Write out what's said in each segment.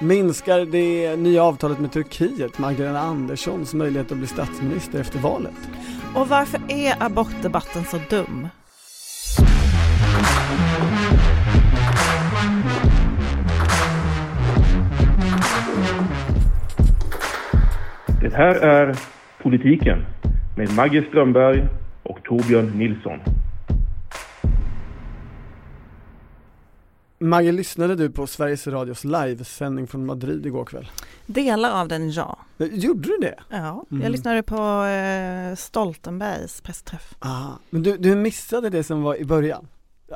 Minskar det nya avtalet med Turkiet Magdalena Anderssons möjlighet att bli statsminister efter valet? Och varför är abortdebatten så dum? Det här är Politiken med Maggie Strömberg och Torbjörn Nilsson. Maggie, lyssnade du på Sveriges Radios livesändning från Madrid igår kväll? Delar av den ja. Gjorde du det? Ja, Mm. jag lyssnade på eh, Stoltenbergs pressträff. Ah, men du, du missade det som var i början?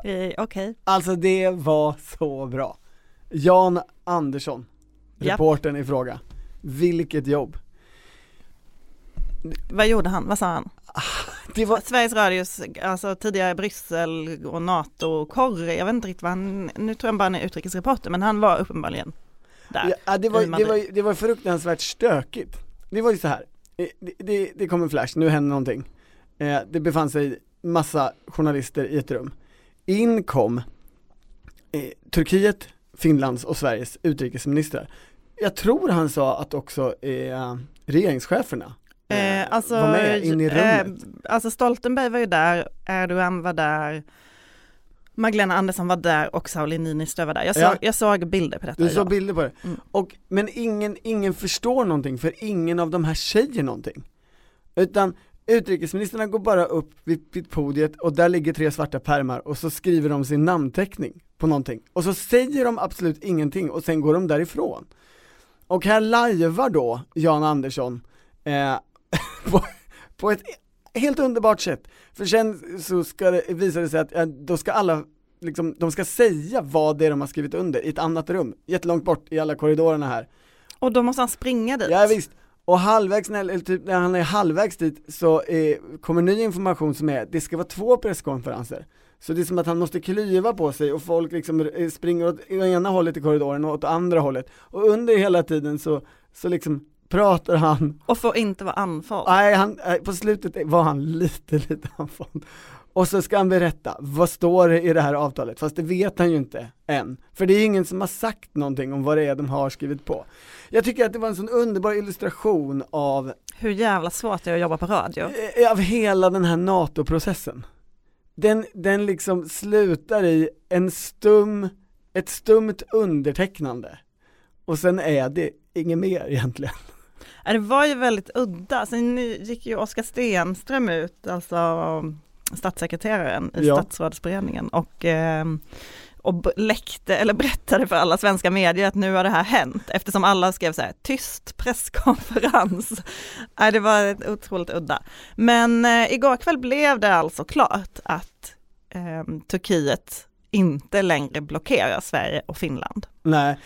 Eh, Okej. Alltså det var så bra. Jan Andersson, reportern i fråga. Vilket jobb. Vad gjorde han? Vad sa han? Det var, Sveriges Radios, alltså tidigare Bryssel och NATO-korre, jag vet inte riktigt vad han, nu tror jag bara han är utrikesreporter, men han var uppenbarligen där. ja, det, var, det, var, det var fruktansvärt stökigt. Det var ju så här. Det, det, det kom en flash, nu händer någonting. Eh, det befann sig massa journalister i ett rum. In kom eh, Turkiet, Finlands och Sveriges utrikesministrar. Jag tror han sa att också eh, regeringscheferna eh, Eh, alltså, var med in i rummet. Eh, alltså Stoltenberg var ju där, Erdogan var där, Magdalena Andersson var där och Sauli Niinistö var där. Jag såg, Ja. jag såg bilder på detta. Du såg ja. bilder på det. Mm. Och, men ingen, ingen förstår någonting för ingen av de här säger någonting. Utan utrikesministrarna går bara upp vid, vid podiet och där ligger tre svarta pärmar och så skriver de sin namnteckning på någonting. Och så säger de absolut ingenting och sen går de därifrån. Och här lajvar då Jan Andersson eh, på, på ett helt underbart sätt. För sen så ska det, visar det sig att eh, då ska alla liksom, de ska säga vad det är de har skrivit under i ett annat rum, jättelångt bort i alla korridorerna här. Och då måste han springa dit. Ja, visst. och halvvägs, eller typ när han är halvvägs dit så eh, kommer ny information som är, det ska vara två presskonferenser. Så det är som att han måste klyva på sig och folk liksom eh, springer åt ena hållet i korridoren och åt andra hållet. Och under hela tiden så, så liksom pratar han Och får inte vara andfådd. Nej, han, eh, på slutet var han lite, lite andfådd. Och så ska han berätta, vad står det i det här avtalet? Fast det vet han ju inte än. För det är ingen som har sagt någonting om vad det är de har skrivit på. Jag tycker att det var en sån underbar illustration av, Hur jävla svårt det är att jobba på radio. eh, av hela den här NATO-processen. Den, den liksom slutar i en stum, ett stumt undertecknande. Och sen är det inget mer egentligen. Det var ju väldigt udda. Sen gick ju Oskar Stenström ut, alltså statssekreteraren i Ja. statsrådsberedningen och, eh, och läckte, eller berättade för alla svenska medier att nu har det här hänt eftersom alla skrev så här tyst presskonferens. Det var otroligt udda. Men eh, igår kväll blev det alltså klart att eh, Turkiet inte längre blockerar Sverige och Finland. Nej,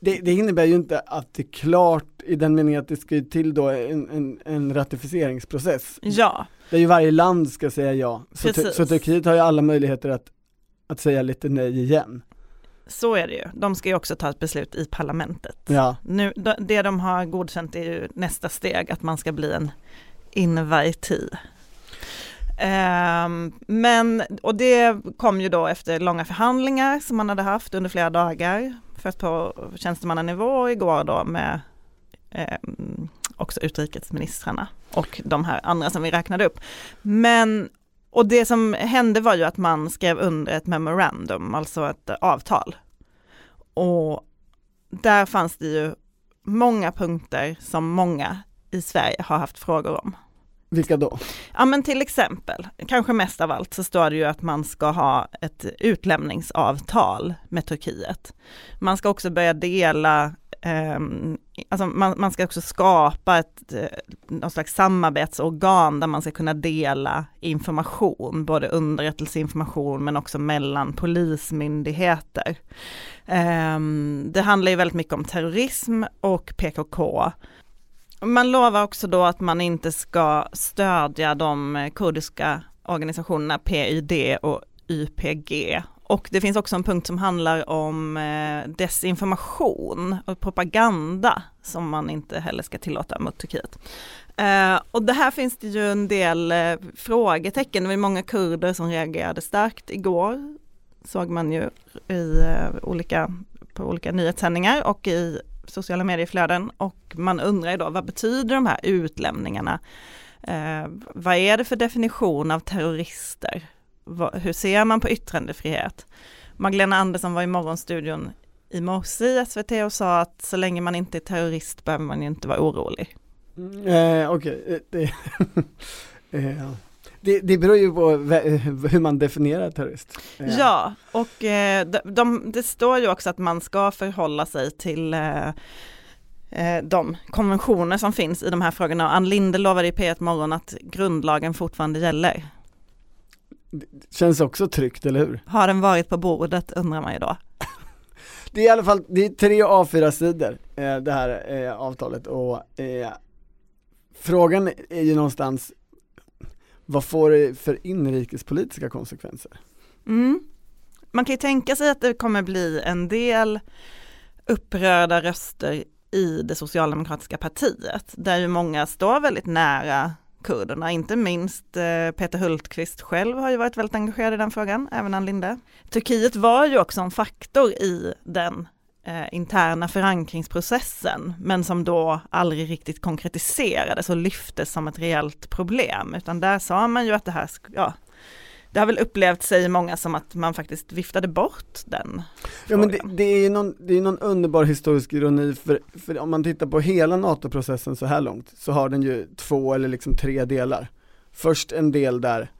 det, det innebär ju inte att det är klart i den meningen att det ska till då en, en, en ratificeringsprocess. Ja, Där ju varje land ska säga ja. Så, Precis. så Turkiet har ju alla möjligheter att, att säga lite nej igen. så är det ju. De ska ju också ta ett beslut i parlamentet. Ja, Nu, det de har godkänt är ju nästa steg, att man ska bli en invitee. Ehm, men, och det kom ju då efter långa förhandlingar som man hade haft under flera dagar, först på tjänstemannanivå och igår då med eh, också utrikesministrarna och de här andra som vi räknade upp. Men, och det som hände var ju att man skrev under ett memorandum, alltså ett avtal. Och där fanns det ju många punkter som många i Sverige har haft frågor om vilka då? Ja men till exempel, kanske mest av allt så står det ju att man ska ha ett utlämningsavtal med Turkiet. Man ska också börja dela, ehm, alltså man, man ska också skapa ett eh, någon slags samarbetsorgan där man ska kunna dela information, både underrättelseinformation men också mellan polismyndigheter. Ehm, det handlar ju väldigt mycket om terrorism och PKK. Man lovar också då att man inte ska stödja de kurdiska organisationerna PYD och YPG. Och det finns också en punkt som handlar om eh, desinformation och propaganda som man inte heller ska tillåta mot Turkiet. Eh, och det här finns det ju en del eh, frågetecken, det var ju många kurder som reagerade starkt igår, såg man ju i olika, på olika nyhetssändningar och i sociala medieflöden och man undrar ju då vad betyder de här utlämningarna? Eh, vad är det för definition av terrorister? Va, hur ser man på yttrandefrihet? Magdalena Andersson var i morgonstudion i morse i SVT och sa att så länge man inte är terrorist behöver man ju inte vara orolig. Mm, eh, Okej, okay. det, eh, det, det beror ju på hur man definierar terrorist. Ja, och eh, de, de, det står ju också att man ska förhålla sig till eh, eh, de konventioner som finns i de här frågorna. Ann Linde lovade i P1 Morgon att grundlagen fortfarande gäller. Det känns också tryggt, eller hur? Har den varit på bordet undrar man ju då. det är i alla fall, det är tre A4-sidor eh, det här avtalet och frågan är ju någonstans vad får det för inrikespolitiska konsekvenser? Mm. Man kan ju tänka sig att det kommer bli en del upprörda röster i det socialdemokratiska partiet, där ju många står väldigt nära kurderna, inte minst eh, Peter Hultqvist själv har ju varit väldigt engagerad i den frågan, även Ann Linde. Turkiet var ju också en faktor i den eh, interna förankringsprocessen, men som då aldrig riktigt konkretiserades och lyftes som ett reellt problem, utan där sa man ju att det här, ja, det har väl upplevt sig många som att man faktiskt viftade bort den Ja men det, det är ju någon, det är någon underbar historisk ironi för, för om man tittar på hela NATO-processen så här långt så har den ju två eller liksom tre delar. Först en del där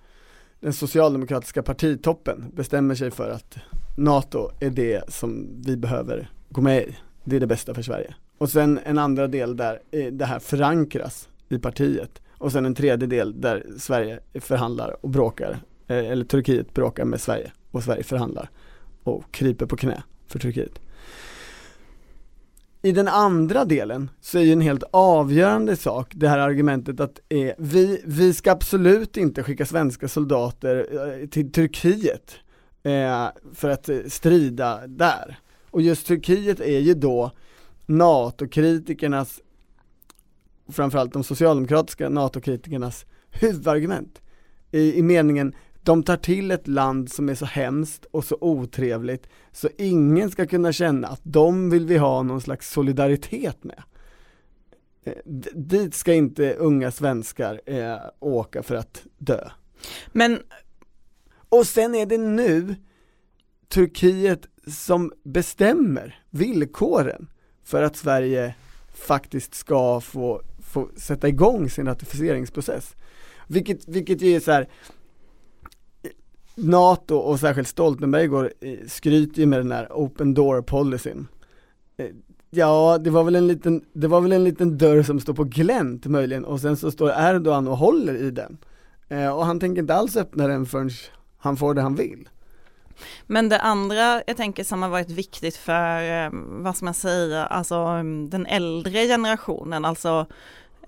den socialdemokratiska partitoppen bestämmer sig för att NATO är det som vi behöver gå med i. Det är det bästa för Sverige. Och sen en andra del där eh, det här förankras i partiet. Och sen en tredje del där Sverige förhandlar och bråkar eh, eller Turkiet bråkar med Sverige och Sverige förhandlar och kryper på knä för Turkiet. I den andra delen så är ju en helt avgörande sak det här argumentet att eh, vi, vi ska absolut inte skicka svenska soldater eh, till Turkiet eh, för att eh, strida där. Och just Turkiet är ju då NATO-kritikernas, framförallt de socialdemokratiska NATO-kritikernas huvudargument. I, I meningen, de tar till ett land som är så hemskt och så otrevligt så ingen ska kunna känna att de vill vi ha någon slags solidaritet med. Eh, dit ska inte unga svenskar eh, åka för att dö. Men Och sen är det nu Turkiet som bestämmer villkoren för att Sverige faktiskt ska få, få sätta igång sin ratificeringsprocess. Vilket, vilket ju är så här, NATO och särskilt Stoltenberg går, eh, skryter ju med den här open door policyn. Eh, ja, det var väl en liten, det var väl en liten dörr som står på glänt möjligen och sen så står Erdogan och håller i den. Eh, och han tänker inte alls öppna den förrän han får det han vill. Men det andra jag tänker som har varit viktigt för, eh, vad ska man säga, alltså mm, den äldre generationen, alltså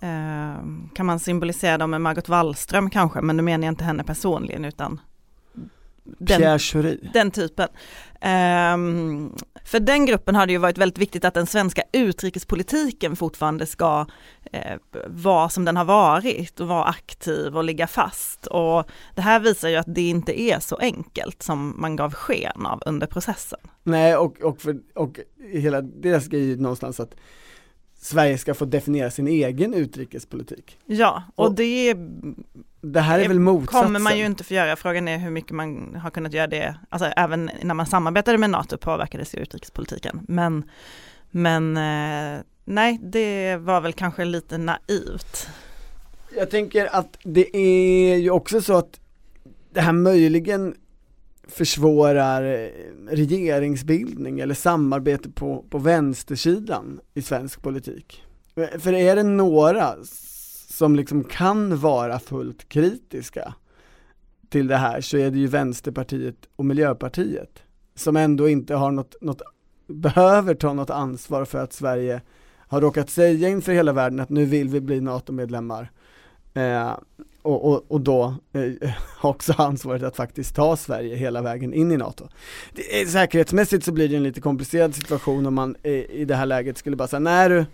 eh, kan man symbolisera dem med Margot Wallström kanske, men nu menar jag inte henne personligen utan den, den typen. Um, för den gruppen har det ju varit väldigt viktigt att den svenska utrikespolitiken fortfarande ska eh, vara som den har varit och vara aktiv och ligga fast. Och det här visar ju att det inte är så enkelt som man gav sken av under processen. Nej, och, och, för, och hela deras grej är ju någonstans att Sverige ska få definiera sin egen utrikespolitik. Ja, och, och det det här är väl motsatsen? kommer man ju inte få göra, frågan är hur mycket man har kunnat göra det, alltså även när man samarbetade med NATO påverkades ju utrikespolitiken, men, men eh, nej, det var väl kanske lite naivt. Jag tänker att det är ju också så att det här möjligen försvårar eh, regeringsbildning eller samarbete på, på vänstersidan i svensk politik. För är det några som liksom kan vara fullt kritiska till det här så är det ju Vänsterpartiet och Miljöpartiet som ändå inte har något, något behöver ta något ansvar för att Sverige har råkat säga inför hela världen att nu vill vi bli NATO-medlemmar eh, och, och, och, då eh, också ansvaret att faktiskt ta Sverige hela vägen in i NATO. Det, säkerhetsmässigt så blir det en lite komplicerad situation om man eh, i det här läget skulle bara säga, nej du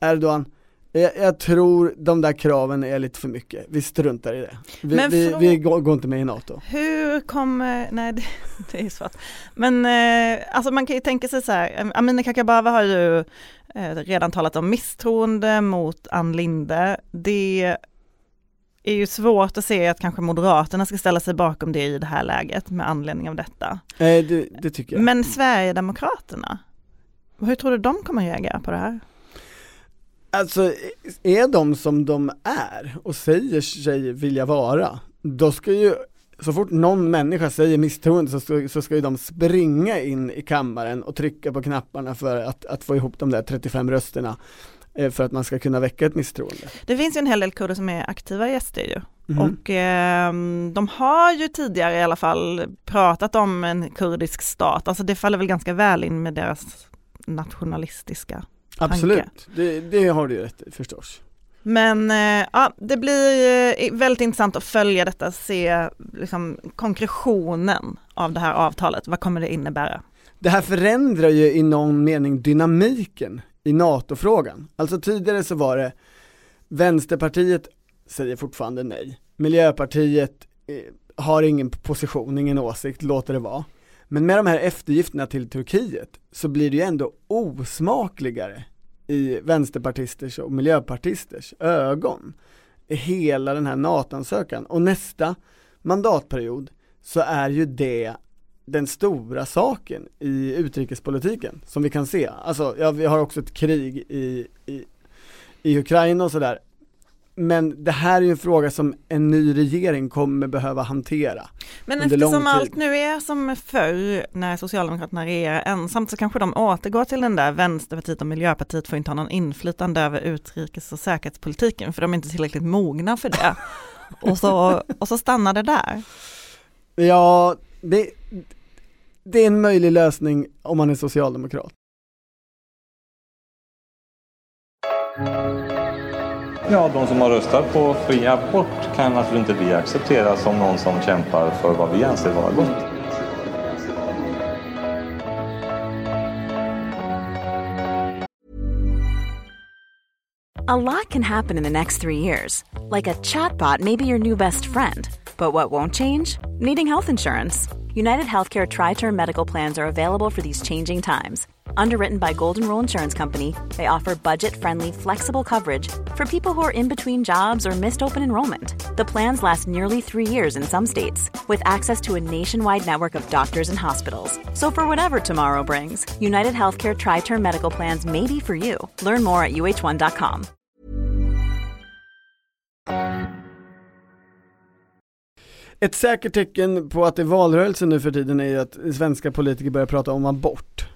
Erdogan, jag, jag, tror de där kraven är lite för mycket, vi struntar i det. Vi, vi, vi går, går, inte med i NATO. Hur kommer, nej det, det är svårt. Men eh, alltså man kan ju tänka sig så här, Amineh Kakabaveh har ju eh, redan talat om misstroende mot Ann Linde. Det är ju svårt att se att kanske Moderaterna ska ställa sig bakom det i det här läget med anledning av detta. Eh, det, det tycker jag. Men Sverigedemokraterna, hur tror du de kommer reagera på det här? Alltså, är de som de är och säger sig vilja vara, då ska ju, så fort någon människa säger misstroende så ska, så ska ju de springa in i kammaren och trycka på knapparna för att, att få ihop de där 35 rösterna eh, för att man ska kunna väcka ett misstroende. Det finns ju en hel del kurder som är aktiva i SD ju. Mhm. Och eh, de har ju tidigare i alla fall pratat om en kurdisk stat, alltså det faller väl ganska väl in med deras nationalistiska Absolut, det, det har du rätt i förstås. Men eh, ja, det blir eh, väldigt intressant att följa detta, se liksom, konkretionen av det här avtalet. Vad kommer det innebära? Det här förändrar ju i någon mening dynamiken i NATO-frågan. Alltså tidigare så var det Vänsterpartiet säger fortfarande nej. Miljöpartiet eh, har ingen position, ingen åsikt, låter det vara. Men med de här eftergifterna till Turkiet så blir det ju ändå osmakligare i vänsterpartisters och miljöpartisters ögon. i Hela den här NATO-ansökan och nästa mandatperiod så är ju det den stora saken i utrikespolitiken som vi kan se. Alltså, ja, vi har också ett krig i, i, i Ukraina och sådär. Men det här är ju en fråga som en ny regering kommer behöva hantera. Men eftersom allt nu är som förr när Socialdemokraterna regerar ensamt så kanske de återgår till den där Vänsterpartiet och Miljöpartiet får inte ha någon inflytande över utrikes och säkerhetspolitiken för de är inte tillräckligt mogna för det. och, så, och så stannar det där. Ja, det, det är en möjlig lösning om man är socialdemokrat. Ja, de som har röstat på fri abort kan naturligtvis inte vi acceptera som någon som kämpar för vad vi anser vara gott. A lot can happen in the next three years. Like a chatbot may be your new best friend. But what won't change? Needing health insurance. United Healthcare Tri Term Medical Plans are available for these changing times. Underwritten by Golden Rule Insurance Company, they offer budget friendly, flexible coverage for people who are in between jobs or missed open enrollment. The plans last nearly three years in some states, with access to a nationwide network of doctors and hospitals. So, for whatever tomorrow brings, United Healthcare Tri Term Medical Plans may be for you. Learn more at uh1.com. Ett säkert tecken på att det är valrörelse nu för tiden är att svenska politiker börjar prata om abort.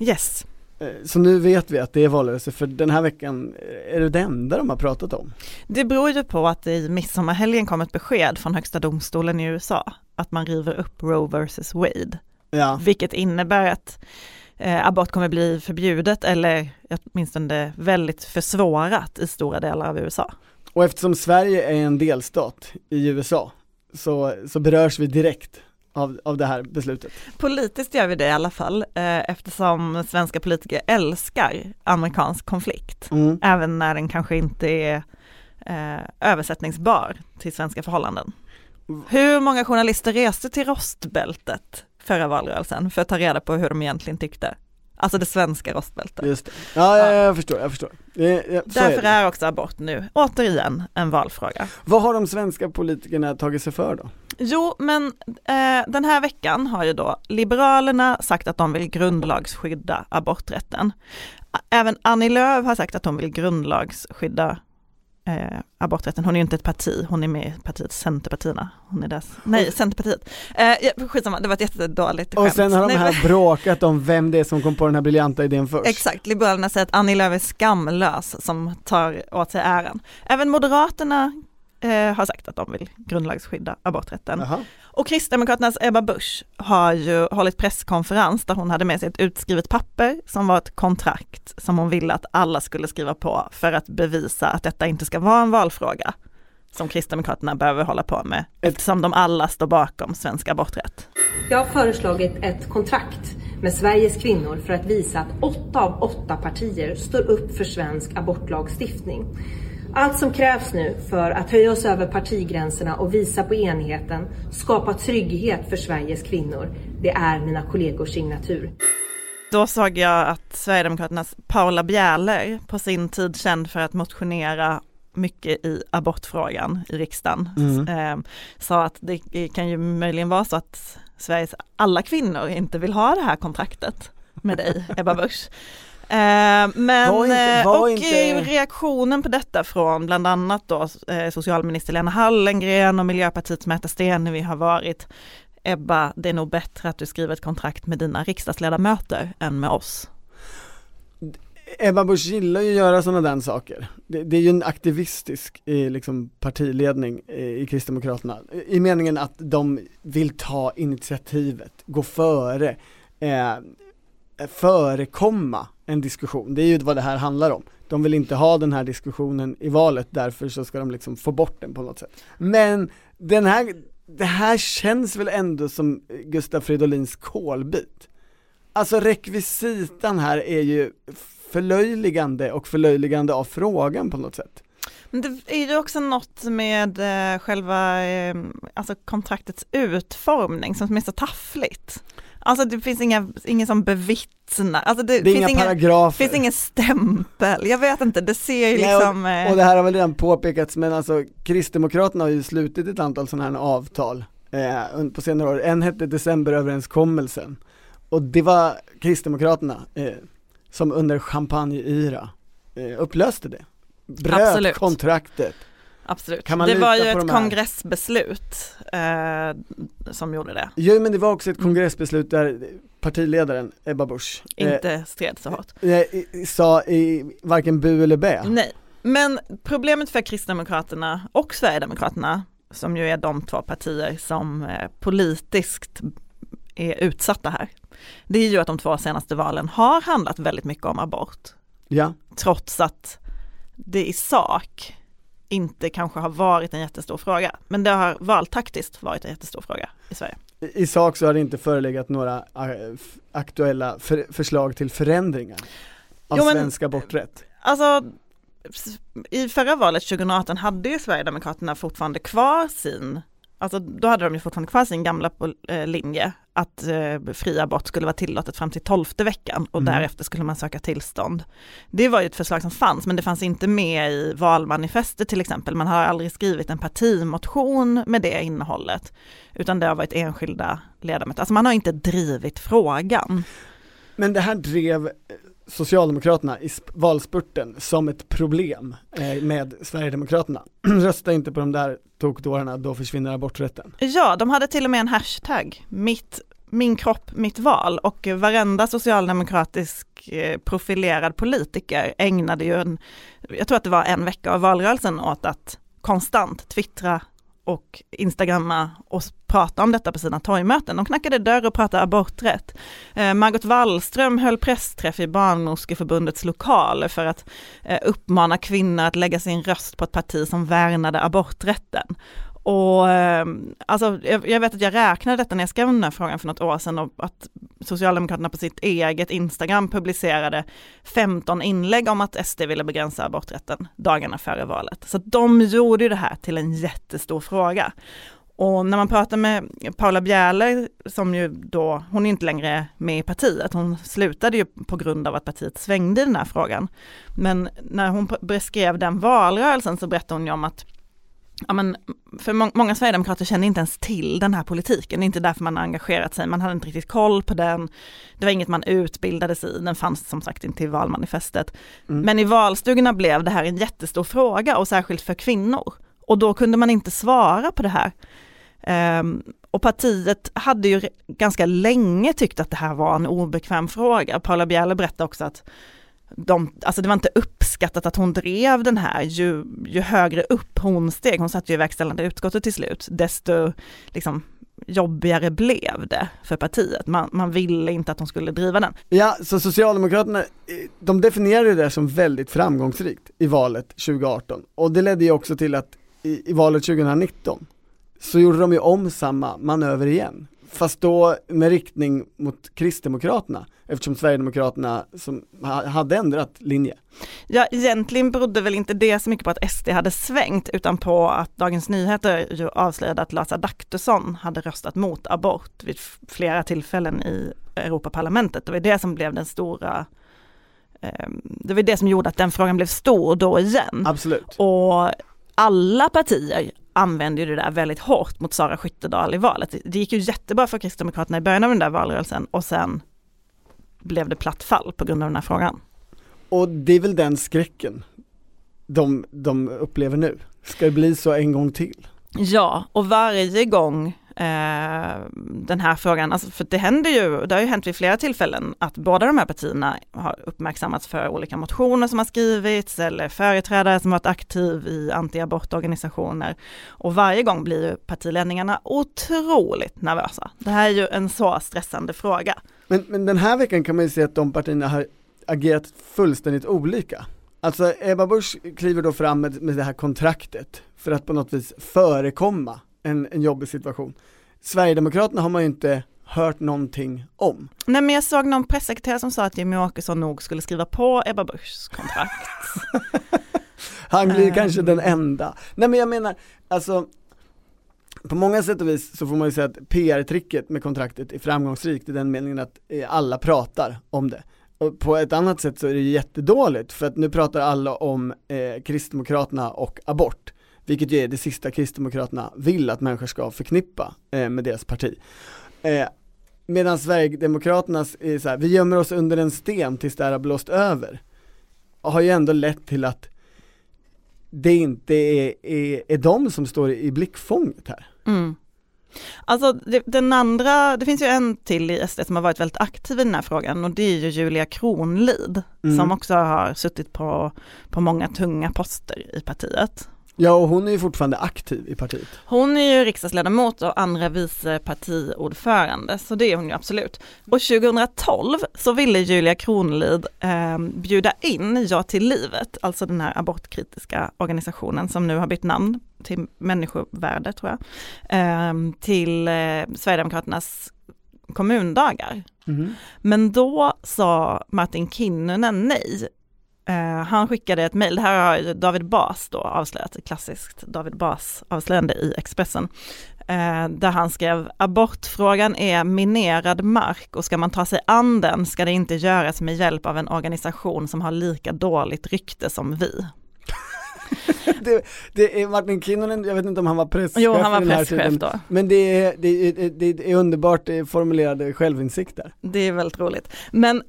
Yes. Eh, Så nu vet vi att det är valrörelse, för den här veckan är det det enda de har pratat om. Det beror ju på att i midsommarhelgen kom ett besked från högsta domstolen i USA att man river upp Roe vs Wade, Ja, vilket innebär att eh, abort kommer bli förbjudet eller åtminstone väldigt försvårat i stora delar av USA. och eftersom Sverige är en delstat i USA så, så berörs vi direkt av, av det här beslutet. Politiskt gör vi det i alla fall eh, eftersom svenska politiker älskar amerikansk konflikt, Mm. även när den kanske inte är eh, översättningsbar till svenska förhållanden. Hur många journalister reste till rostbältet förra valrörelsen för att ta reda på hur de egentligen tyckte? Alltså det svenska rostbältet. Just det. Ja, ja, jag förstår, jag förstår. Det, ja, är Därför det. är också abort nu återigen en valfråga. Vad har de svenska politikerna tagit sig för då? Jo, men eh, den här veckan har ju då Liberalerna sagt att de vill grundlagsskydda aborträtten. Även Annie Lööf har sagt att hon vill grundlagsskydda eh, aborträtten. Hon är ju inte ett parti, hon är med i partiet Centerpartierna. Hon är dess, nej, Centerpartiet. Eh, skitsamma, det var ett jättedåligt Och skämt. sen har de Nej, här bråkat om vem det är som kom på den här briljanta idén först. Exakt, Liberalerna säger att Annie Lööf är skamlös som tar åt sig äran. Även Moderaterna eh, har sagt att de vill grundlagsskydda aborträtten. Jaha. Och Kristdemokraternas Ebba Busch har ju hållit presskonferens där hon hade med sig ett utskrivet papper som var ett kontrakt som hon ville att alla skulle skriva på för att bevisa att detta inte ska vara en valfråga som Kristdemokraterna behöver hålla på med eftersom de alla står bakom svensk aborträtt. Jag har föreslagit ett kontrakt med Sveriges kvinnor för att visa att åtta av åtta partier står upp för svensk abortlagstiftning. Allt som krävs nu för att höja oss över partigränserna och visa på enigheten, skapa trygghet för Sveriges kvinnor, det är mina kollegors signatur. då såg jag att Sverigedemokraternas Paula Bjärler, på sin tid känd för att motionera mycket i abortfrågan i riksdagen, Mm. eh, sa att det kan ju möjligen vara så att Sveriges alla kvinnor inte vill ha det här kontraktet med dig, Ebba Busch. Eh, men, Var inte- eh, var och inte- eh, reaktionen på detta från bland annat då socialminister Lena Hallengren och Miljöpartiets Märta Stenevi har varit Ebba, det är nog bättre att du skriver ett kontrakt med dina riksdagsledamöter än med oss. Ebba Busch gillar ju att göra sådana där saker. Det, det är ju en aktivistisk liksom, partiledning i Kristdemokraterna. I meningen att de vill ta initiativet, gå före, eh, förekomma en diskussion. Det är ju vad det här handlar om. De vill inte ha den här diskussionen i valet, därför så ska de liksom få bort den på något sätt. Men den här, det här känns väl ändå som Gustaf Fridolins kolbit. Alltså rekvisitan här är ju förlöjligande och förlöjligande av frågan på något sätt. Men det är ju också något med eh, själva eh, alltså kontraktets utformning som är så taffligt. Alltså det finns inga, ingen som bevittnar, alltså det, Det finns, inga ingen, paragrafer. finns ingen stämpel, jag vet inte, det ser ju Nej, liksom... eh, Och det här har väl redan påpekats men alltså Kristdemokraterna har ju slutit ett antal sådana här avtal eh, på senare år. En hette decemberöverenskommelsen och det var Kristdemokraterna eh, som under champagneyra eh, upplöste det. Bröt Absolut. kontraktet. Absolut, det var ju ett kongressbeslut eh, som gjorde det, Jo men det var också ett kongressbeslut där partiledaren Ebba Busch eh, inte stred så hårt. eh, sa i varken bu eller bä. Nej, men problemet för Kristdemokraterna och Sverigedemokraterna, som ju är de två partier som eh, politiskt är utsatta här, det är ju att de två senaste valen har handlat väldigt mycket om abort, Ja. trots att det i sak inte kanske har varit en jättestor fråga, men det har valtaktiskt varit en jättestor fråga i Sverige. I, sak så har det inte förelegat några eh, aktuella för, förslag till förändringar av Jo, men- svensk aborträtt. Alltså, i förra valet 2018 hade ju Sverigedemokraterna fortfarande kvar sin, alltså då hade de ju fortfarande kvar sin gamla eh, linje att eh, fri abort skulle vara tillåtet fram till tolfte veckan och Mm. därefter skulle man söka tillstånd. Det var ju ett förslag som fanns men det fanns inte med i valmanifestet till exempel. Man har aldrig skrivit en partimotion med det innehållet utan det har varit enskilda ledamöter. Alltså man har inte drivit frågan. Men det här drev Socialdemokraterna i valspurten som ett problem eh, med Sverigedemokraterna. Rösta inte på de där tokdårarna, då försvinner aborträtten. Ja, de hade till och med en hashtag, mitt, min kropp, mitt val och varenda socialdemokratisk eh, profilerad politiker ägnade ju en, jag tror att det var en vecka av valrörelsen åt att konstant twittra och instagramma och prata om detta på sina torgmöten. De knackade dörr och pratade aborträtt. Eh, Margot Wallström höll pressträff i Barnmorskeförbundets lokaler för att eh, uppmana kvinnor att lägga sin röst på ett parti som värnade aborträtten. Och ehm, alltså, jag, vet att jag räknade detta när jag skrev den här frågan för något år sedan och att Socialdemokraterna på sitt eget Instagram publicerade 15 inlägg om att SD ville begränsa aborträtten dagarna före valet. Så de gjorde ju det här till en jättestor fråga. Och när man pratar med Paula Bjäler, som ju då, hon är inte längre med i partiet, hon slutade ju på grund av att partiet svängde i den här frågan. Men när hon beskrev den valrörelsen så berättade hon ju om att Ja, men för må många sverigedemokrater känner inte ens till den här politiken, det är inte därför man har engagerat sig, man hade inte riktigt koll på den, det var inget man utbildades i, den fanns som sagt inte i valmanifestet. Mm. Men i valstugorna blev det här en jättestor fråga och särskilt för kvinnor. Och då kunde man inte svara på det här. Ehm, och partiet hade ju ganska länge tyckt att det här var en obekväm fråga. Paula Bjärle berättade också att de, alltså det var inte uppskattat att hon drev den här, ju, ju högre upp hon steg, hon satt ju i verkställande utskottet till slut, desto liksom, jobbigare blev det för partiet. Man, man ville inte att hon skulle driva den. Ja, så Socialdemokraterna, de definierade det som väldigt framgångsrikt i valet 2018 och det ledde ju också till att i, i valet 2019 så gjorde de ju om samma manöver igen. Fast då med riktning mot Kristdemokraterna eftersom Sverigedemokraterna som ha- hade ändrat linje. Ja, egentligen berodde väl inte det så mycket på att SD hade svängt utan på att Dagens Nyheter ju avslöjade att Lars Adaktusson hade röstat mot abort vid flera tillfällen i Europaparlamentet. Det var det som blev den stora, eh, det var det som gjorde att den frågan blev stor då igen. Absolut. Och alla partier använde ju det där väldigt hårt mot Sara Skyttedal i valet. Det gick ju jättebra för Kristdemokraterna i början av den där valrörelsen och sen blev det platt fall på grund av den här frågan. Och det är väl den skräcken de, de upplever nu. Ska det bli så en gång till? Ja, och varje gång eh, den här frågan, alltså för det händer ju, det har ju hänt vid flera tillfällen att båda de här partierna har uppmärksammats för olika motioner som har skrivits eller företrädare som varit aktiv i antiabortorganisationer. Och varje gång blir ju partiledningarna otroligt nervösa. Det här är ju en så stressande fråga. Men, men den här veckan kan man ju se att de partierna har agerat fullständigt olika. Alltså Ebba Busch kliver då fram med, med det här kontraktet för att på något vis förekomma en, en jobbig situation. Sverigedemokraterna har man ju inte hört någonting om. Nej men jag såg någon pressekreterare som sa att Jimmie Åkesson nog skulle skriva på Ebba Buschs kontrakt. Han blir Ehm. kanske den enda. Nej men jag menar, alltså på många sätt och vis så får man ju säga att PR-tricket med kontraktet är framgångsrikt i den meningen att eh, alla pratar om det. Och på ett annat sätt så är det jättedåligt för att nu pratar alla om eh, Kristdemokraterna och abort. Vilket ju är det sista Kristdemokraterna vill att människor ska förknippa eh, med deras parti. Eh, Medan Sverigedemokraternas är så här, vi gömmer oss under en sten tills det här har blåst över. Har ju ändå lett till att det inte är, är, är de som står i blickfånget här. Mm. Alltså det, den andra, det finns ju en till i SD som har varit väldigt aktiv i den här frågan och det är ju Julia Kronlid Mm. som också har suttit på, på många tunga poster i partiet. Ja och hon är ju fortfarande aktiv i partiet. Hon är ju riksdagsledamot och andra vice partiordförande, så det är hon ju absolut. Och 2012 så ville Julia Kronlid eh, bjuda in Ja till livet, alltså den här abortkritiska organisationen som nu har bytt namn till Människovärde tror jag, eh, till eh, Sverigedemokraternas kommundagar. Men då sa Martin Kinnunen nej. Eh, han skickade ett mejl, det här har David Bas då avslöjat, ett klassiskt David Bas avslöjande i Expressen. Eh, där han skrev, abortfrågan är minerad mark och ska man ta sig an den ska det inte göras med hjälp av en organisation som har lika dåligt rykte som vi. det, det är Martin Kinnunen, jag vet inte om han var presschef Jo, han var presschef då. Men det är, det, är, det är underbart formulerade självinsikt där. Det är väldigt roligt. Men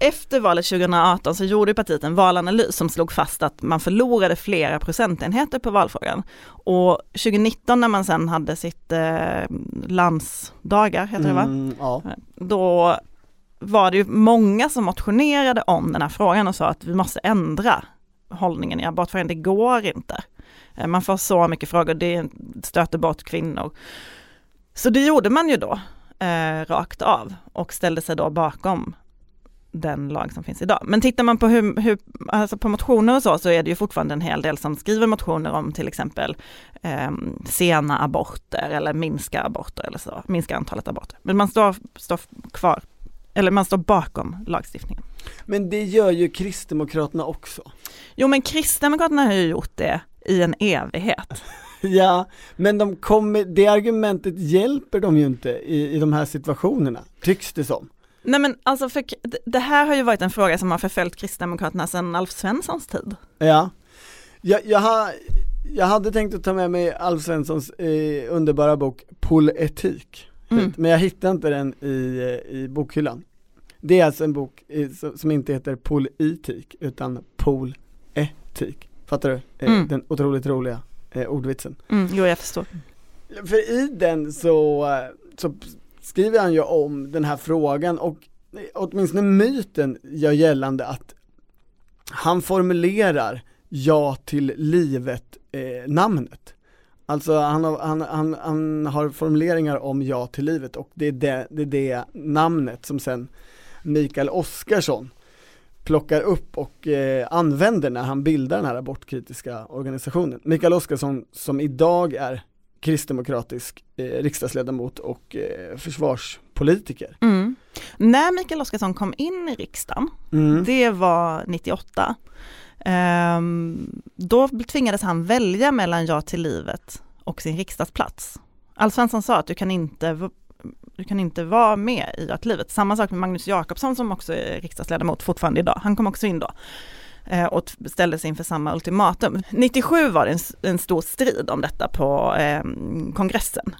efter valet 2018 så gjorde partiet en valanalys som slog fast att man förlorade flera procentenheter på valfrågan. Och 2019 när man sen hade sitt eh, landsdagar, heter det va? Mm, ja. Då var det ju många som motionerade om den här frågan och sa att vi måste ändra hållningen i abortfrågan, det går inte. Eh, man får så mycket frågor, det stöter bort kvinnor. Så det gjorde man ju då, eh, rakt av och ställde sig då bakom den lag som finns idag. Men tittar man på, hur, hur, alltså på motioner och så, så är det ju fortfarande en hel del som skriver motioner om till exempel eh, sena aborter eller minska aborter eller så, minska antalet aborter. Men man står, står kvar, eller man står bakom lagstiftningen. Men det gör ju Kristdemokraterna också. Jo men Kristdemokraterna har ju gjort det i en evighet. Ja, men de kommer, det argumentet hjälper de ju inte i, i de här situationerna, tycks det som. Nej men alltså för det- här har ju varit en fråga som har förföljt Kristdemokraterna sedan Alf Svenssons tid. Ja, jag, jag, har, jag hade tänkt att ta med mig Alf Svenssons eh, underbara bok Poletik, Mm. men jag hittade inte den i, eh, i bokhyllan. Det är alltså en bok eh, som, inte heter Politik utan Poletik, fattar du? Eh, Mm. Den otroligt roliga eh, ordvitsen. Mm, jo jag förstår. För i den så, eh, så skriver han ju om den här frågan och åtminstone myten gör gällande att han formulerar ja till livet eh, namnet. Alltså han har, han, han, han har formuleringar om ja till livet och det är det, det är det namnet som sen Mikael Oskarsson plockar upp och eh, använder när han bildar den här abortkritiska organisationen. Mikael Oskarsson som idag är kristdemokratisk eh, riksdagsledamot och eh, försvarspolitiker. Mm. När Mikael Oscarsson kom in i riksdagen, Mm. det var 98, ehm, Ehm, då tvingades han välja mellan Ja till livet och sin riksdagsplats. Alf Svensson sa att du kan inte du kan inte vara med i Ja till livet. Samma sak med Magnus Jakobsson som också är riksdagsledamot fortfarande idag. Han kom också in då eh, och ställde sig inför samma ultimatum. 97 var det en, en stor strid om detta på eh, kongressen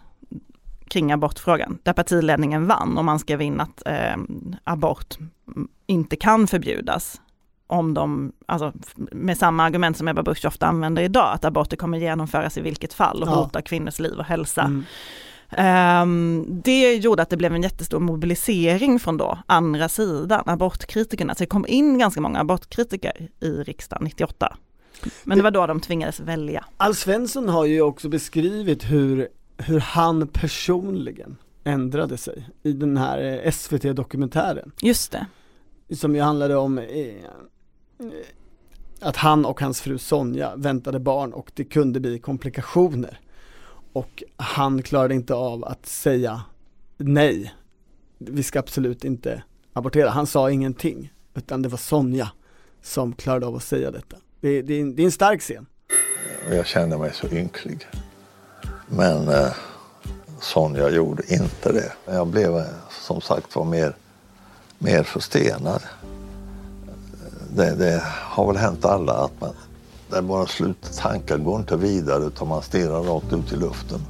kring abortfrågan, där partiledningen vann och man skrev in att eh, abort inte kan förbjudas om de, alltså med samma argument som Ebba Busch ofta använder idag, att aborter kommer genomföras i vilket fall och Ja. hotar kvinnors liv och hälsa. Mm. Ehm, det gjorde att det blev en jättestor mobilisering från då andra sidan, abortkritikerna. Så det kom in ganska många abortkritiker i riksdagen 98. Men det var då de tvingades välja. Alf Svensson har ju också beskrivit hur, hur han personligen ändrade sig i den här SVT-dokumentären Just det. som ju handlade om eh, att han och hans fru Sonja väntade barn och det kunde bli komplikationer. Och han klarade inte av att säga nej, vi ska absolut inte abortera. Han sa ingenting, utan det var Sonja som klarade av att säga detta. Det, det, är, en- det är en stark scen. Och jag kände mig så ynklig. Men eh, Sonja gjorde inte det. Jag blev eh, som sagt var mer, mer förstenad. Det, det har väl hänt alla att man, det är bara slut. Tankar går inte vidare utan man stirrar rakt ut i luften.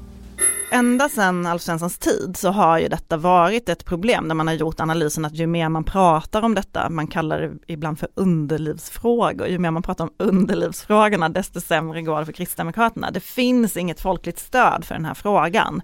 Ända sedan Alf Svenssons tid så har ju detta varit ett problem där man har gjort analysen att ju mer man pratar om detta, man kallar det ibland för underlivsfrågor, ju mer man pratar om underlivsfrågorna desto sämre går det för Kristdemokraterna. Det finns inget folkligt stöd för den här frågan.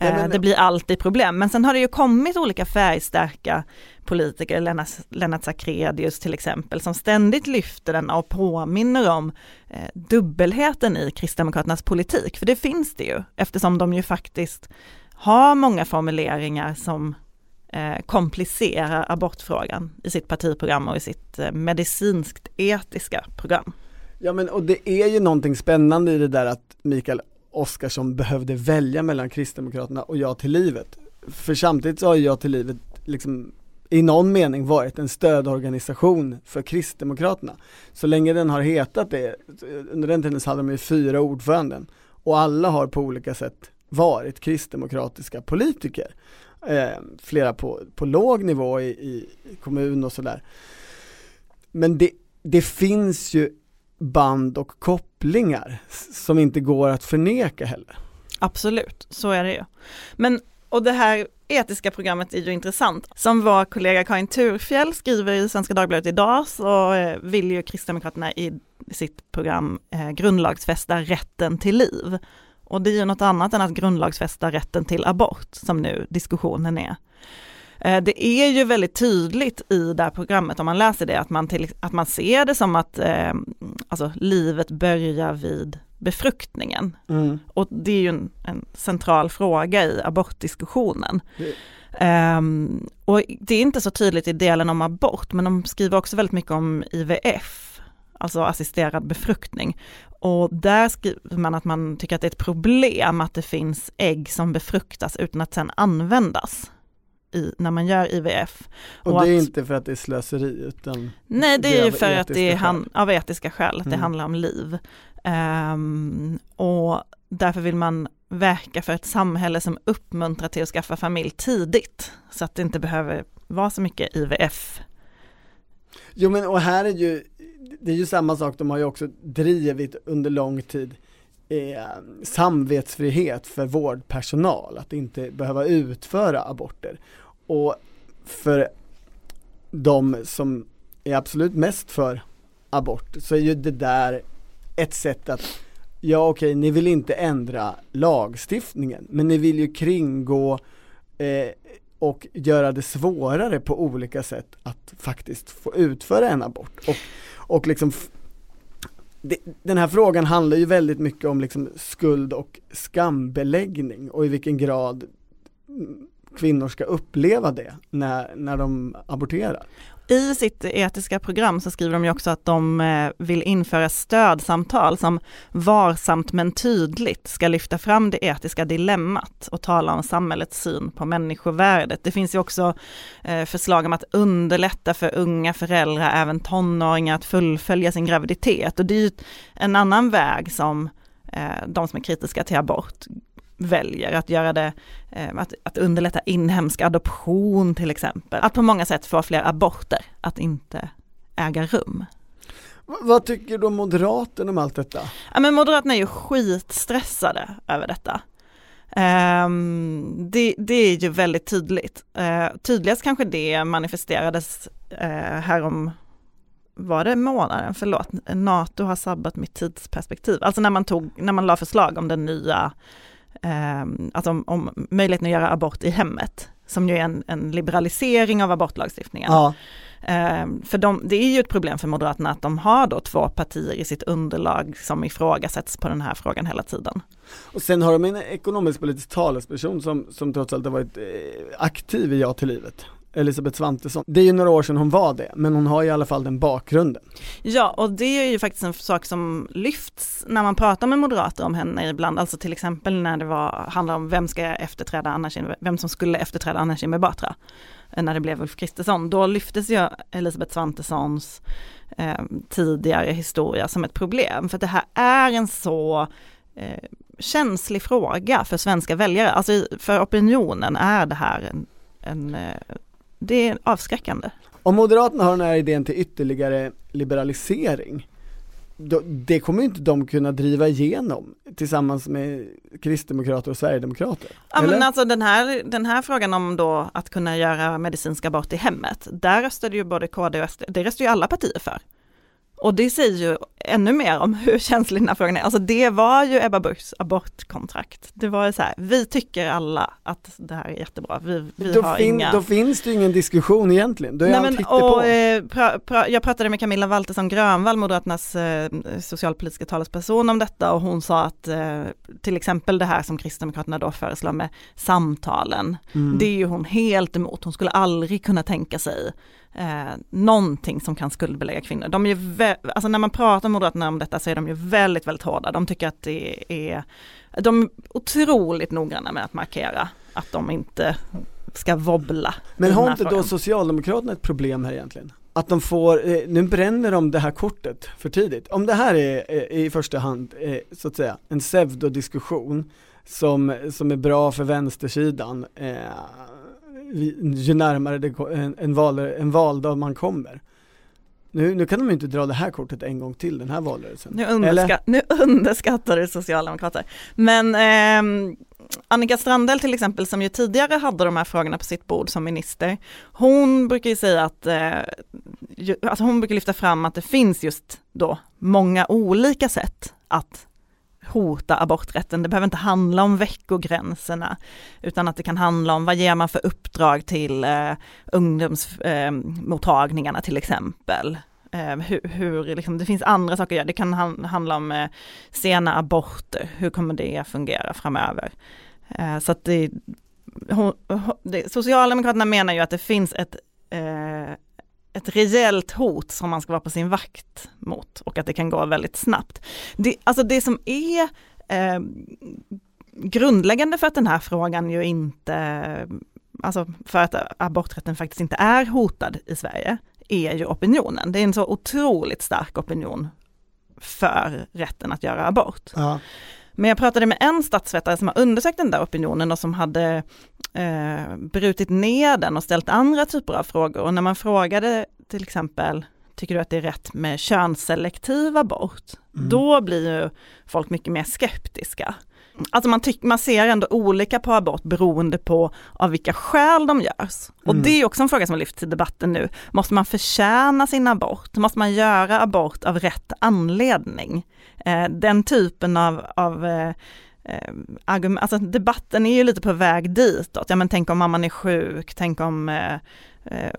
Ja, men- Eh, Det blir alltid problem, men sen har det ju kommit olika färgstarka politiker, Lennart, Lennart Sacrédeus till exempel, som ständigt lyfter den och påminner om eh, dubbelheten i Kristdemokraternas politik, för det finns det ju, eftersom de ju faktiskt har många formuleringar som eh, komplicerar abortfrågan i sitt partiprogram och i sitt eh, medicinskt etiska program. Ja men och det är ju någonting spännande i det där att Mikael Oskarsson behövde välja mellan Kristdemokraterna och Ja till livet. För samtidigt så har Ja till livet liksom i någon mening varit en stödorganisation för Kristdemokraterna. Så länge den har hetat det, under den tiden så hade de ju fyra ordföranden och alla har på olika sätt varit kristdemokratiska politiker. Eh, flera på, på låg nivå i, i kommun och sådär. Men det, det finns ju band och kopplingar som inte går att förneka heller. Absolut, så är det ju. Men, och det här etiska programmet är ju intressant. Som vår kollega Karin Turfjell skriver i Svenska Dagbladet idag så eh, vill ju Kristdemokraterna i sitt program eh, grundlagsfästa rätten till liv. Och det är ju något annat än att grundlagsfästa rätten till abort som nu diskussionen är. Eh, Det är ju väldigt tydligt i det här programmet, om man läser det, att man, till, att man ser det som att eh, alltså, livet börjar vid befruktningen. Mm. Och det är ju en, en central fråga i abortdiskussionen. Det- Ehm, och det är inte så tydligt i delen om abort, men de skriver också väldigt mycket om IVF, alltså assisterad befruktning. Och där skriver man att man tycker att det är ett problem att det finns ägg som befruktas utan att sedan användas i, när man gör IVF. Och, Och det är att- inte för att det är slöseri utan Nej, det Det är ju för att det är han, av etiska skäl, att det Mm. handlar om liv. Ehm, och därför vill man verka för ett samhälle som uppmuntrar till att skaffa familj tidigt, så att det inte behöver vara så mycket IVF. Jo men och här är ju, det är ju samma sak, de har ju också drivit under lång tid eh, samvetsfrihet för vårdpersonal, att inte behöva utföra aborter. Och för de som är absolut mest för abort så är ju det där ett sätt att Ja okej, ni vill inte ändra lagstiftningen men ni vill ju kringgå eh, och göra det svårare på olika sätt att faktiskt få utföra en abort. Och, och liksom det, den här frågan handlar ju väldigt mycket om liksom skuld och skambeläggning och i vilken grad kvinnor ska uppleva det när, när de aborterar. I sitt etiska program så skriver de ju också att de eh, vill införa stödsamtal som varsamt men tydligt ska lyfta fram det etiska dilemmat och tala om samhällets syn på människovärdet. Det finns ju också eh, förslag om att underlätta för unga föräldrar, även tonåringar, att fullfölja sin graviditet. Och det är ju en annan väg som eh, de som är kritiska till abort väljer att göra det, eh, att, att underlätta inhemsk adoption till exempel. Att på många sätt få fler aborter att inte äga rum. Vad tycker då Moderaterna om allt detta? Ja men Moderaterna är ju skitstressade över detta. Um, det, det, är ju väldigt tydligt. Uh, tydligast kanske det manifesterades uh, härom var det månaden, förlåt, NATO har sabbat mitt tidsperspektiv. Alltså när man tog, när man la förslag om den nya eh, alltså om, om möjligheten att göra abort i hemmet, som ju är en, en liberalisering av abortlagstiftningen. Ja. Eh, för de, det är ju ett problem för Moderaterna att de har då två partier i sitt underlag som ifrågasätts på den här frågan hela tiden. Och sen har de en ekonomisk politisk talesperson som, som trots allt har varit eh, aktiv i Ja till livet. Elisabeth Svantesson. Det är ju några år sedan hon var det, men hon har i alla fall den bakgrunden. Ja, och det är ju faktiskt en sak som lyfts när man pratar med moderater om henne ibland, alltså till exempel när det var, handlar om vem ska efterträda Anna Kinberg, vem som skulle efterträda Anna Kinberg Batra, eh, när det blev Ulf Kristersson, då lyftes ju Elisabeth Svantessons eh, tidigare historia som ett problem, för det här är en så eh, känslig fråga för svenska väljare, alltså för opinionen är det här en, en eh, det är avskräckande. Om Moderaterna har den här idén till ytterligare liberalisering, då, det kommer inte de kunna driva igenom tillsammans med Kristdemokrater och Sverigedemokrater. Ja eller? men alltså den här, den här frågan om då att kunna göra medicinsk abort i hemmet, där röstade ju både KD och SD, det röstade ju alla partier för. Och det säger ju ännu mer om hur känslig den här frågan är. Alltså det var ju Ebba Buschs abortkontrakt. Det var ju så här, vi tycker alla att det här är jättebra. Vi, vi då, har fin, inga... då finns det ju ingen diskussion egentligen, då är Nej, men, och, eh, pra, pra, Jag pratade med Camilla Waltersson Grönvall, Moderaternas eh, socialpolitiska talesperson om detta och hon sa att eh, till exempel det här som Kristdemokraterna då föreslår med samtalen, mm. det är ju hon helt emot. Hon skulle aldrig kunna tänka sig eh, någonting som kan skuldbelägga kvinnor. De är ju alltså när man pratar med Moderaterna om detta så är de ju väldigt, väldigt hårda. De tycker att det är, de är otroligt noggranna med att markera att de inte ska wobbla. Men har inte frågan. då Socialdemokraterna ett problem här egentligen? Att de får, eh, nu bränner de det här kortet för tidigt. Om det här är, är i första hand, eh, så att säga, en pseudodiskussion som, som är bra för vänstersidan, eh, ju närmare det, en, en, val, en valdag man kommer. Nu, nu kan de inte dra det här kortet en gång till den här valrörelsen. Nu, underskatt, nu underskattar du Socialdemokrater. Men eh, Annika Strandell till exempel som ju tidigare hade de här frågorna på sitt bord som minister, hon brukar ju säga att, eh, ju, alltså hon brukar lyfta fram att det finns just då många olika sätt att hota aborträtten. Det behöver inte handla om veckogränserna, utan att det kan handla om vad ger man för uppdrag till eh, ungdomsmottagningarna eh, till exempel. Eh, hur, hur liksom, det finns andra saker att göra, det kan handla om eh, sena aborter, hur kommer det fungera framöver? Eh, så att det, hon, det, Socialdemokraterna menar ju att det finns ett eh, ett rejält hot som man ska vara på sin vakt mot och att det kan gå väldigt snabbt. Det, alltså det som är eh, grundläggande för att den här frågan ju inte, alltså för att aborträtten faktiskt inte är hotad i Sverige, är ju opinionen. Det är en så otroligt stark opinion för rätten att göra abort. Ja. Men jag pratade med en statsvetare som har undersökt den där opinionen och som hade eh, brutit ner den och ställt andra typer av frågor. Och när man frågade till exempel, tycker du att det är rätt med könsselektiv abort? Mm. Då blir ju folk mycket mer skeptiska. Alltså man, tyck, man ser ändå olika på abort beroende på av vilka skäl de görs. Och mm. det är också en fråga som har lyfts i debatten nu. Måste man förtjäna sin abort? Måste man göra abort av rätt anledning? Eh, den typen av, av eh, eh argument, alltså debatten är ju lite på väg ditåt. Ja men tänk om mamman är sjuk, tänk om eh, eh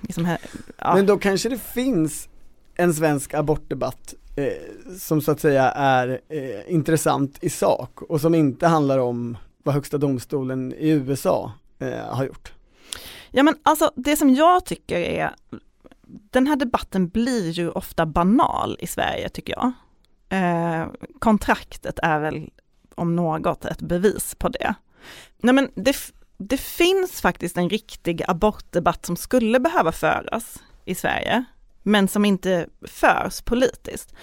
liksom, ja. Men då kanske det finns en svensk abortdebatt eh, som så att säga är eh, intressant i sak och som inte handlar om vad högsta domstolen i USA eh, har gjort. Ja men alltså det som jag tycker är, den här debatten blir ju ofta banal i Sverige tycker jag. Eh, kontraktet är väl om något ett bevis på det. Nej men det, det finns faktiskt en riktig abortdebatt som skulle behöva föras i Sverige, men som inte förs politiskt.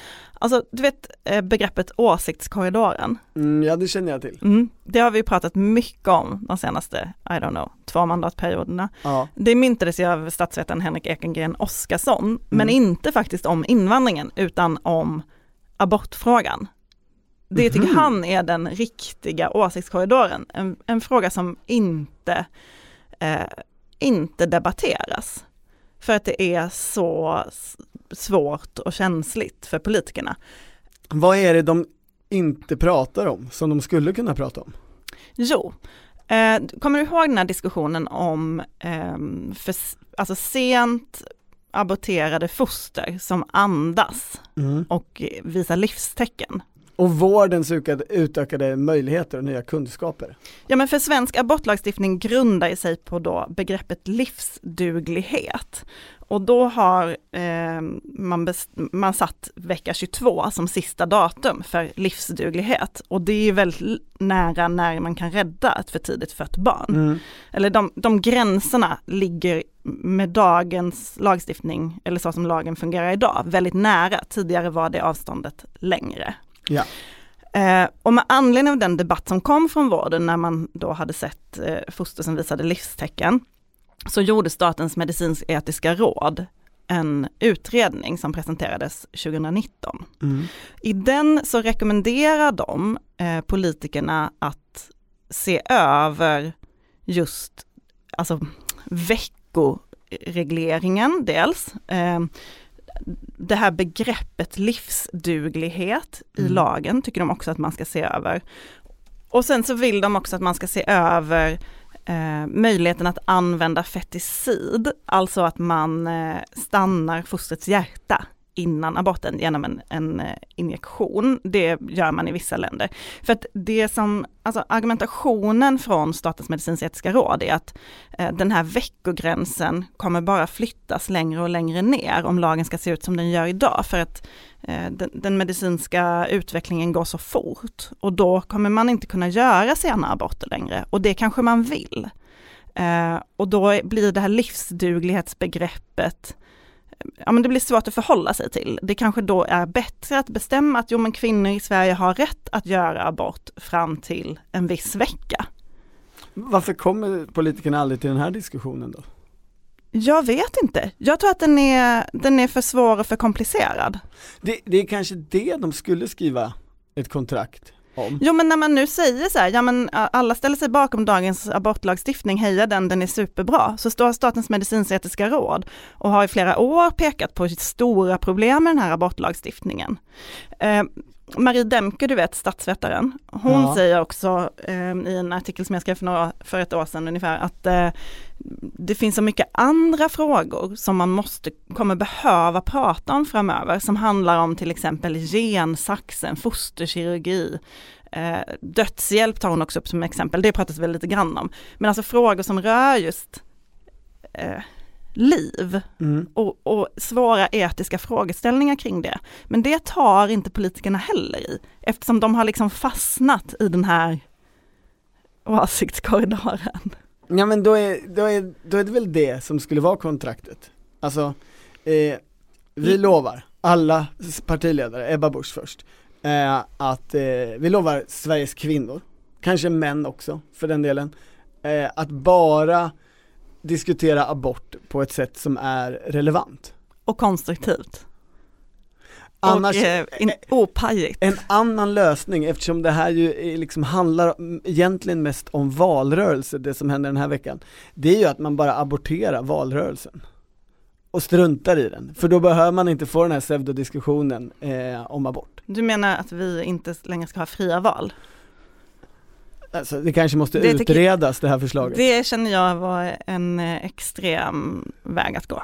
Alltså du vet eh, begreppet åsiktskorridoren? Mm, ja det känner jag till. Mm, det har vi pratat mycket om de senaste, I don't know, två mandatperioderna. Ja. Det myntades ju av statsvetaren Henrik Ekengren Oskarsson, mm. men inte faktiskt om invandringen utan om abortfrågan. Det tycker mm. han är den riktiga åsiktskorridoren, en, en fråga som inte, eh, inte debatteras. För att det är så svårt och känsligt för politikerna. Vad är det de inte pratar om som de skulle kunna prata om? Jo, eh, kommer du ihåg den här diskussionen om eh, för, alltså sent aborterade foster som andas mm. och visar livstecken? Och vårdens utökade möjligheter och nya kunskaper. Ja men för svensk abortlagstiftning grundar sig på då begreppet livsduglighet. Och då har eh, man, man satt vecka 22 som sista datum för livsduglighet. Och det är väldigt nära när man kan rädda ett för tidigt fött barn. Mm. Eller de, de gränserna ligger med dagens lagstiftning, eller så som lagen fungerar idag, väldigt nära. Tidigare var det avståndet längre. Ja. Eh, och med anledning av den debatt som kom från vården när man då hade sett eh, foster som visade livstecken, så gjorde Statens medicinsk-etiska råd en utredning som presenterades 2019. Mm. I den så rekommenderar de eh, politikerna att se över just alltså veckoregleringen dels, eh, det här begreppet livsduglighet i mm. lagen tycker de också att man ska se över. Och sen så vill de också att man ska se över eh, möjligheten att använda feticid, alltså att man eh, stannar fostrets hjärta innan aborten genom en, en eh, injektion. Det gör man i vissa länder. För att det som, alltså argumentationen från Statens medicinsk-etiska råd är att eh, den här veckogränsen kommer bara flyttas längre och längre ner om lagen ska se ut som den gör idag. För att eh, den, den, medicinska utvecklingen går så fort och då kommer man inte kunna göra sena aborter längre och det kanske man vill. Eh, och då blir det här livsduglighetsbegreppet ja men det blir svårt att förhålla sig till. Det kanske då är bättre att bestämma att jo men kvinnor i Sverige har rätt att göra abort fram till en viss vecka. Varför kommer politikerna aldrig till den här diskussionen då? Jag vet inte. Jag tror att den är, den är för svår och för komplicerad. Det, det är kanske det de skulle skriva ett kontrakt om. Jo men när man nu säger så här, ja men alla ställer sig bakom dagens abortlagstiftning, heja den, den är superbra. Så står Statens medicinsk-etiska råd och har i flera år pekat på stora problem med den här abortlagstiftningen. Eh, Marie Demke, du vet statsvetaren, hon ja. säger också eh, i en artikel som jag skrev för, några, för ett år sedan ungefär att eh, det finns så mycket andra frågor som man måste, kommer behöva prata om framöver som handlar om till exempel gensaxen, fosterkirurgi, eh, dödshjälp tar hon också upp som exempel, det pratas väl lite grann om. Men alltså frågor som rör just eh, liv mm. och, och, svåra etiska frågeställningar kring det. Men det tar inte politikerna heller i, eftersom de har liksom fastnat i den här åsiktskorridoren. Ja men då är, då, är, då är det väl det som skulle vara kontraktet. Alltså, eh, vi mm. lovar, alla partiledare, Ebba Busch först, eh, att eh, vi lovar Sveriges kvinnor, kanske män också för den delen, eh, att bara diskutera abort på ett sätt som är relevant. Och konstruktivt. Annars, och eh, in, opajigt. En annan lösning, eftersom det här ju liksom handlar egentligen mest om valrörelse, det som händer den här veckan, det är ju att man bara aborterar valrörelsen och struntar i den, för då behöver man inte få den här pseudodiskussionen eh, om abort. Du menar att vi inte längre ska ha fria val? Alltså, det kanske måste det utredas det här förslaget. Det känner jag var en eh, extrem väg att gå.